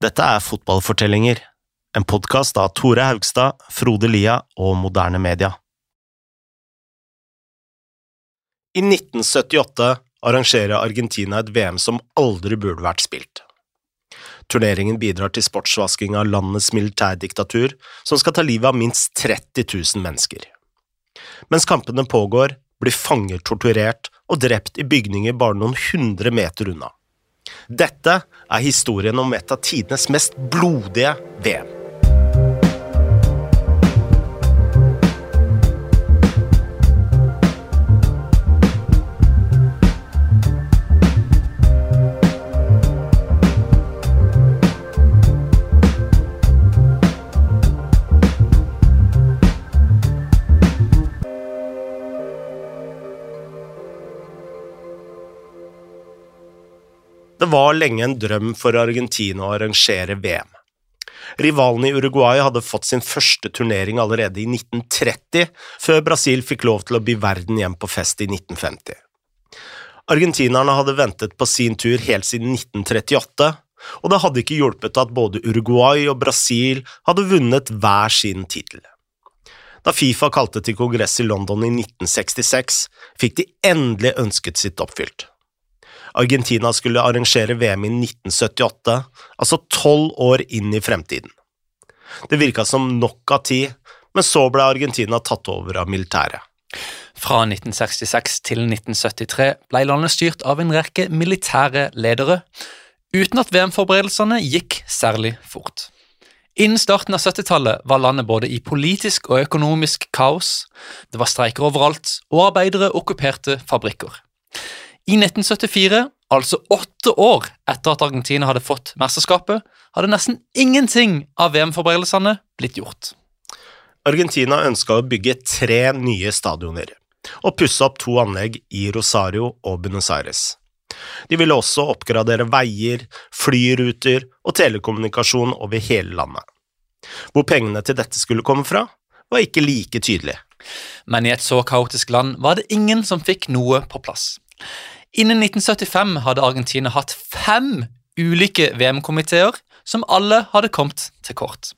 Dette er Fotballfortellinger, en podkast av Tore Haugstad, Frode Lia og Moderne Media. I 1978 arrangerer Argentina et VM som aldri burde vært spilt. Turneringen bidrar til sportsvasking av landets militærdiktatur, som skal ta livet av minst 30 000 mennesker. Mens kampene pågår, blir fanger torturert og drept i bygninger bare noen hundre meter unna. Dette er historien om et av tidenes mest blodige VM. Det var lenge en drøm for Argentina å arrangere VM. Rivalene i Uruguay hadde fått sin første turnering allerede i 1930, før Brasil fikk lov til å by verden hjem på fest i 1950. Argentinerne hadde ventet på sin tur helt siden 1938, og det hadde ikke hjulpet at både Uruguay og Brasil hadde vunnet hver sin tittel. Da Fifa kalte til kongress i London i 1966, fikk de endelig ønsket sitt oppfylt. Argentina skulle arrangere VM i 1978, altså tolv år inn i fremtiden. Det virka som nok av tid, men så ble Argentina tatt over av militæret. Fra 1966 til 1973 ble landet styrt av en rekke militære ledere, uten at VM-forberedelsene gikk særlig fort. Innen starten av 70-tallet var landet både i politisk og økonomisk kaos, det var streiker overalt, og arbeidere okkuperte fabrikker. I 1974, altså åtte år etter at Argentina hadde fått mesterskapet, hadde nesten ingenting av VM-forberedelsene blitt gjort. Argentina ønska å bygge tre nye stadioner og pusse opp to anlegg i Rosario og Buenos Aires. De ville også oppgradere veier, flyruter og telekommunikasjon over hele landet. Hvor pengene til dette skulle komme fra, var ikke like tydelig. Men i et så kaotisk land var det ingen som fikk noe på plass. Innen 1975 hadde Argentina hatt fem ulike VM-komiteer som alle hadde kommet til kort.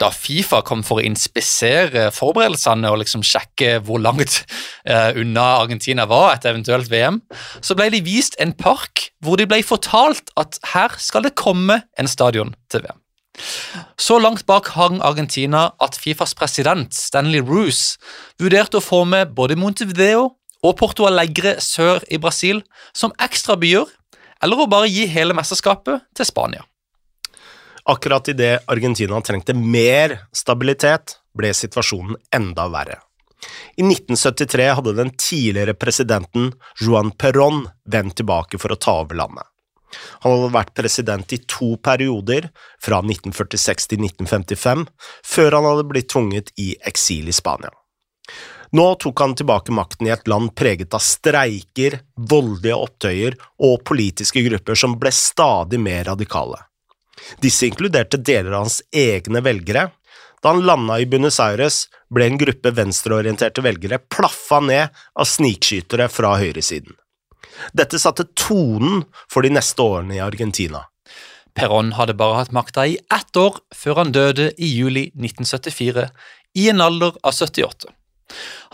Da Fifa kom for å inspisere forberedelsene og liksom sjekke hvor langt eh, unna Argentina var et eventuelt VM, så ble de vist en park hvor de ble fortalt at her skal det komme en stadion til VM. Så langt bak hang Argentina at Fifas president Stanley Roose vurderte å få med både Montevideo og Porto Alegre sør i Brasil som ekstra byer, eller å bare gi hele mesterskapet til Spania. Akkurat idet Argentina trengte mer stabilitet, ble situasjonen enda verre. I 1973 hadde den tidligere presidenten Juan Perón vendt tilbake for å ta over landet. Han hadde vært president i to perioder, fra 1946 til 1955, før han hadde blitt tvunget i eksil i Spania. Nå tok han tilbake makten i et land preget av streiker, voldelige opptøyer og politiske grupper som ble stadig mer radikale. Disse inkluderte deler av hans egne velgere. Da han landa i Buenos Aires, ble en gruppe venstreorienterte velgere plaffa ned av snikskytere fra høyresiden. Dette satte tonen for de neste årene i Argentina. Perón hadde bare hatt makta i ett år før han døde i juli 1974, i en alder av 78.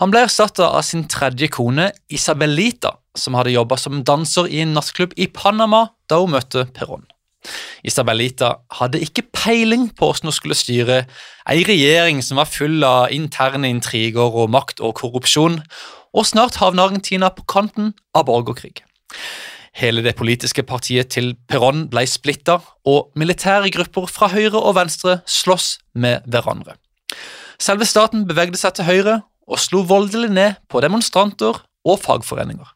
Han ble erstatta av sin tredje kone, Isabelita, som hadde jobba som danser i en nattklubb i Panama da hun møtte Perón. Isabelita hadde ikke peiling på hvordan hun skulle styre ei regjering som var full av interne intriger og makt og korrupsjon, og snart havna Argentina på kanten av borgerkrig. Hele det politiske partiet til Perón ble splitta, og militære grupper fra høyre og venstre sloss med hverandre. Selve staten bevegde seg til høyre og slo voldelig ned på demonstranter og fagforeninger.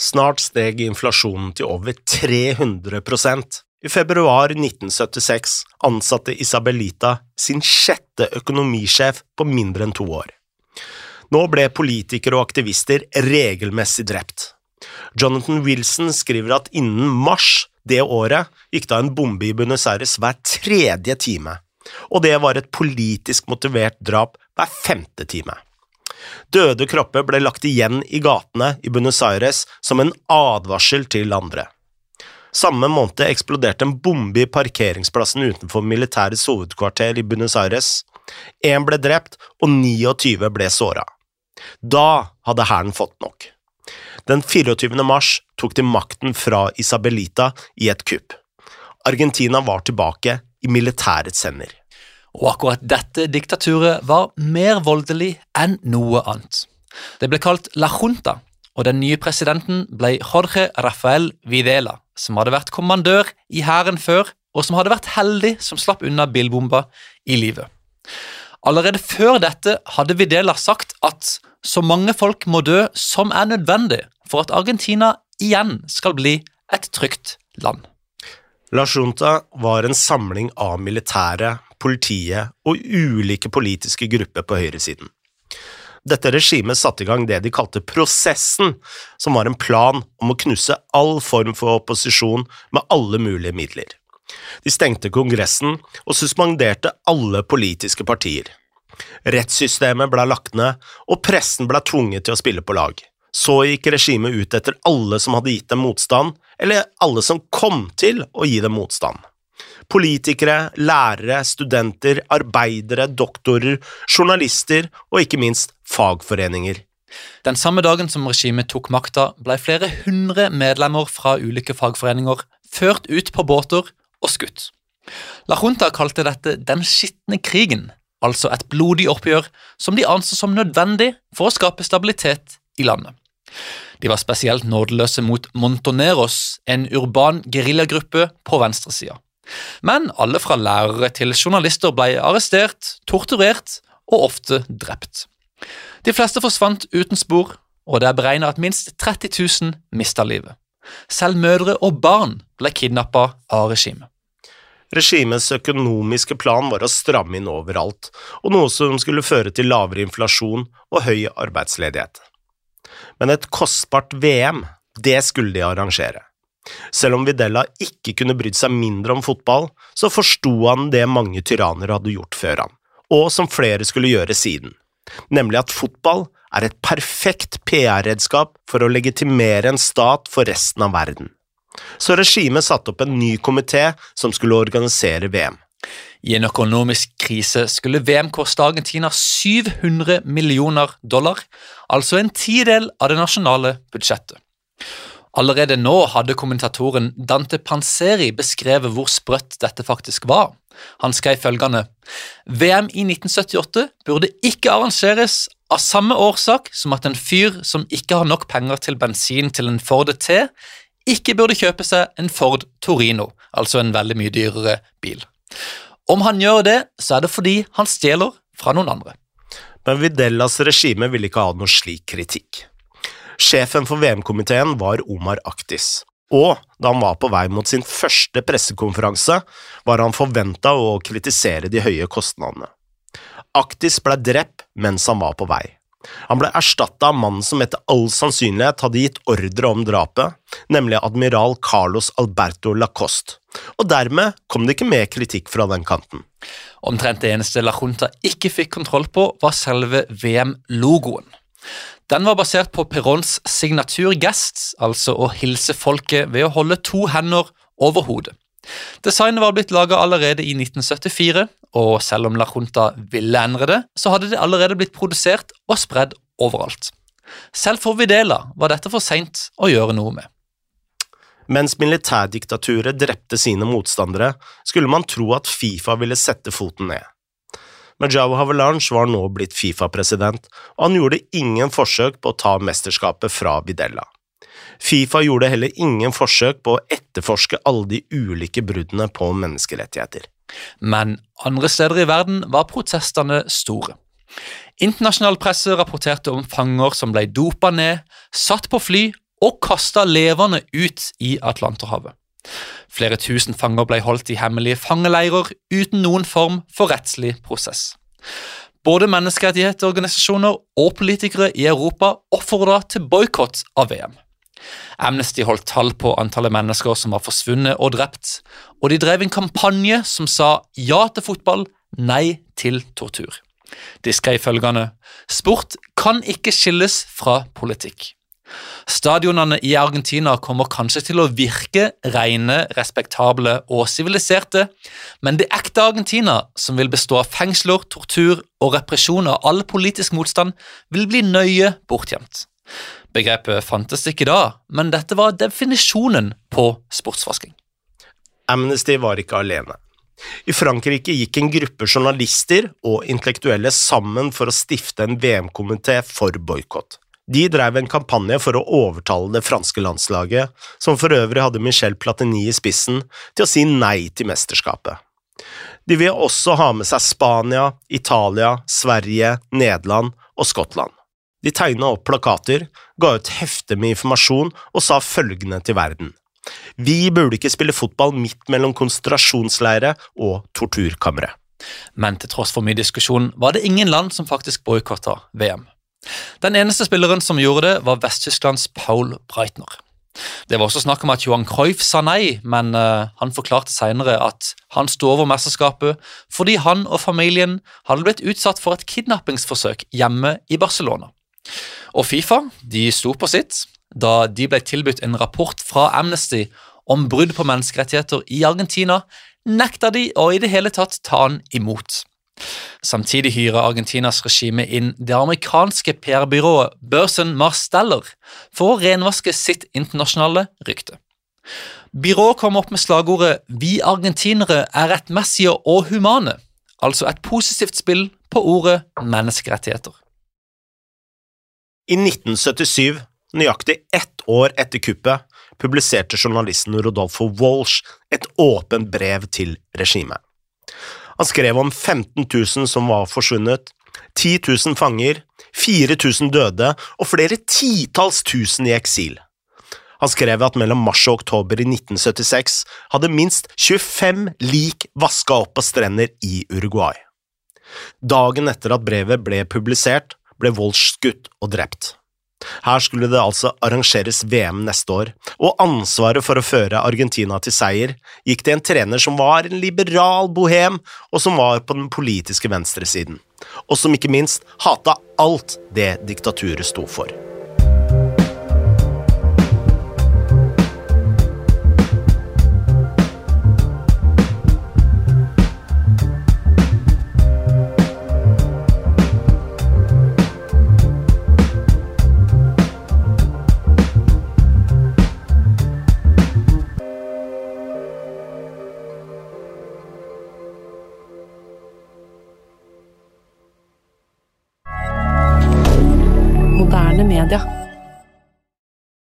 Snart steg inflasjonen til over 300% I februar 1976 ansatte Isabelita sin sjette økonomisjef på mindre enn to år. Nå ble politikere og aktivister regelmessig drept. Jonathan Wilson skriver at innen mars det året gikk da en bombe i Buenos Aires hver tredje time, og det var et politisk motivert drap hver femte time. Døde kropper ble lagt igjen i gatene i Buenos Aires som en advarsel til andre. Samme måned eksploderte en bombe i parkeringsplassen utenfor militærets hovedkvarter i Buenos Aires. Én ble drept, og 29 ble såra. Da hadde hæren fått nok. Den 24. mars tok de makten fra Isabelita i et kupp. Argentina var tilbake i militærets hender. Og akkurat dette diktaturet var mer voldelig enn noe annet. Det ble kalt La Junta, og den nye presidenten ble Jorge Rafael Videla, som hadde vært kommandør i hæren før, og som hadde vært heldig som slapp unna bilbomba i livet. Allerede før dette hadde Videla sagt at så mange folk må dø som er nødvendig for at Argentina igjen skal bli et trygt land. La Junta var en samling av militæret, politiet og ulike politiske grupper på høyresiden. Dette regimet satte i gang det de kalte Prosessen, som var en plan om å knuse all form for opposisjon med alle mulige midler. De stengte Kongressen og suspenderte alle politiske partier. Rettssystemet ble lagt ned, og pressen ble tvunget til å spille på lag. Så gikk regimet ut etter alle som hadde gitt dem motstand, eller alle som kom til å gi dem motstand. Politikere, lærere, studenter, arbeidere, doktorer, journalister og ikke minst fagforeninger. Den samme dagen som regimet tok makta, ble flere hundre medlemmer fra ulike fagforeninger ført ut på båter og skutt. La Junta kalte dette den skitne krigen, altså et blodig oppgjør som de anså som nødvendig for å skape stabilitet i landet. De var spesielt nådeløse mot Montoneros, en urban geriljagruppe på venstresida. Men alle fra lærere til journalister ble arrestert, torturert og ofte drept. De fleste forsvant uten spor, og det er beregnet at minst 30 000 mista livet. Selv mødre og barn ble kidnappa av regimet. Regimets økonomiske plan var å stramme inn overalt, og noe som skulle føre til lavere inflasjon og høy arbeidsledighet. Men et kostbart VM, det skulle de arrangere. Selv om Videla ikke kunne brydd seg mindre om fotball, så forsto han det mange tyranner hadde gjort før han, og som flere skulle gjøre siden, nemlig at fotball er et perfekt PR-redskap for å legitimere en stat for resten av verden så regimet satte opp en ny komité som skulle organisere VM. I en økonomisk krise skulle VM koste Argentina 700 millioner dollar, altså en tidel av det nasjonale budsjettet. Allerede nå hadde kommentatoren Dante Panseri beskrevet hvor sprøtt dette faktisk var. Han skrev følgende VM i 1978 burde ikke arrangeres av samme årsak som at en fyr som ikke har nok penger til bensin til en Ford T, ikke burde kjøpe seg en Ford Torino, altså en veldig mye dyrere bil. Om han gjør det, så er det fordi han stjeler fra noen andre. Men Videllas regime ville ikke ha noe slik kritikk. Sjefen for VM-komiteen var Omar Aktis, og da han var på vei mot sin første pressekonferanse, var han forventa å kritisere de høye kostnadene. Aktis ble drept mens han var på vei. Han ble erstatta av mannen som etter all sannsynlighet hadde gitt ordre om drapet, nemlig admiral Carlos Alberto Lacoste, og dermed kom det ikke mer kritikk fra den kanten. Omtrent det eneste La Junta ikke fikk kontroll på, var selve VM-logoen. Den var basert på Perons signaturgest, altså å hilse folket ved å holde to hender over hodet. Designet var blitt laga allerede i 1974, og selv om La Junta ville endre det, så hadde det allerede blitt produsert og spredd overalt. Selv for Videla var dette for seint å gjøre noe med. Mens militærdiktaturet drepte sine motstandere, skulle man tro at Fifa ville sette foten ned. Men Jao Havelange var nå blitt Fifa-president, og han gjorde ingen forsøk på å ta mesterskapet fra Videla. Fifa gjorde heller ingen forsøk på å etterforske alle de ulike bruddene på menneskerettigheter. Men andre steder i verden var protestene store. Internasjonal presse rapporterte om fanger som ble dopa ned, satt på fly og kasta levende ut i Atlanterhavet. Flere tusen fanger ble holdt i hemmelige fangeleirer uten noen form for rettslig prosess. Både menneskerettighetsorganisasjoner og politikere i Europa oppfordra til boikott av VM. Amnesty holdt tall på antallet mennesker som var forsvunnet og drept, og de drev en kampanje som sa ja til fotball, nei til tortur. De skrev følgende Sport kan ikke skilles fra politikk. Stadionene i Argentina kommer kanskje til å virke rene, respektable og siviliserte, men det ekte Argentina, som vil bestå av fengsler, tortur og represjon av all politisk motstand, vil bli nøye bortgjemt. Begrepet fantes ikke da, men dette var definisjonen på sportsvasking. Amnesty var ikke alene. I Frankrike gikk en gruppe journalister og intellektuelle sammen for å stifte en VM-komité for boikott. De drev en kampanje for å overtale det franske landslaget, som for øvrig hadde Michel Platini i spissen, til å si nei til mesterskapet. De vil også ha med seg Spania, Italia, Sverige, Nederland og Skottland. De tegna opp plakater, ga ut hefte med informasjon og sa følgende til verden. Vi burde ikke spille fotball midt mellom konsentrasjonsleire og torturkamre. Men til tross for mye diskusjon var det ingen land som faktisk boikotta VM. Den eneste spilleren som gjorde det, var Vest-Tysklands Paul Breitner. Det var også snakk om at Johan Cruyff sa nei, men uh, han forklarte senere at han sto over mesterskapet fordi han og familien hadde blitt utsatt for et kidnappingsforsøk hjemme i Barcelona. Og Fifa de sto på sitt da de ble tilbudt en rapport fra Amnesty om brudd på menneskerettigheter i Argentina, nekta de å i det hele tatt ta han imot. Samtidig hyrer Argentinas regime inn det amerikanske PR-byrået Børsen Marsteller for å renvaske sitt internasjonale rykte. Byrået kom opp med slagordet 'Vi argentinere er rettmessige og humane', altså et positivt spill på ordet menneskerettigheter. I 1977, nøyaktig ett år etter kuppet, publiserte journalisten Rodolfo Walsh et åpent brev til regimet. Han skrev om 15 000 som var forsvunnet, 10 000 fanger, 4000 døde og flere titalls tusen i eksil. Han skrev at mellom mars og oktober i 1976 hadde minst 25 lik vaska opp på strender i Uruguay. Dagen etter at brevet ble publisert, ble Walsh skutt og drept. Her skulle det altså arrangeres VM neste år, og ansvaret for å føre Argentina til seier gikk til en trener som var en liberal bohem, og som var på den politiske venstresiden, og som ikke minst hata alt det diktaturet sto for.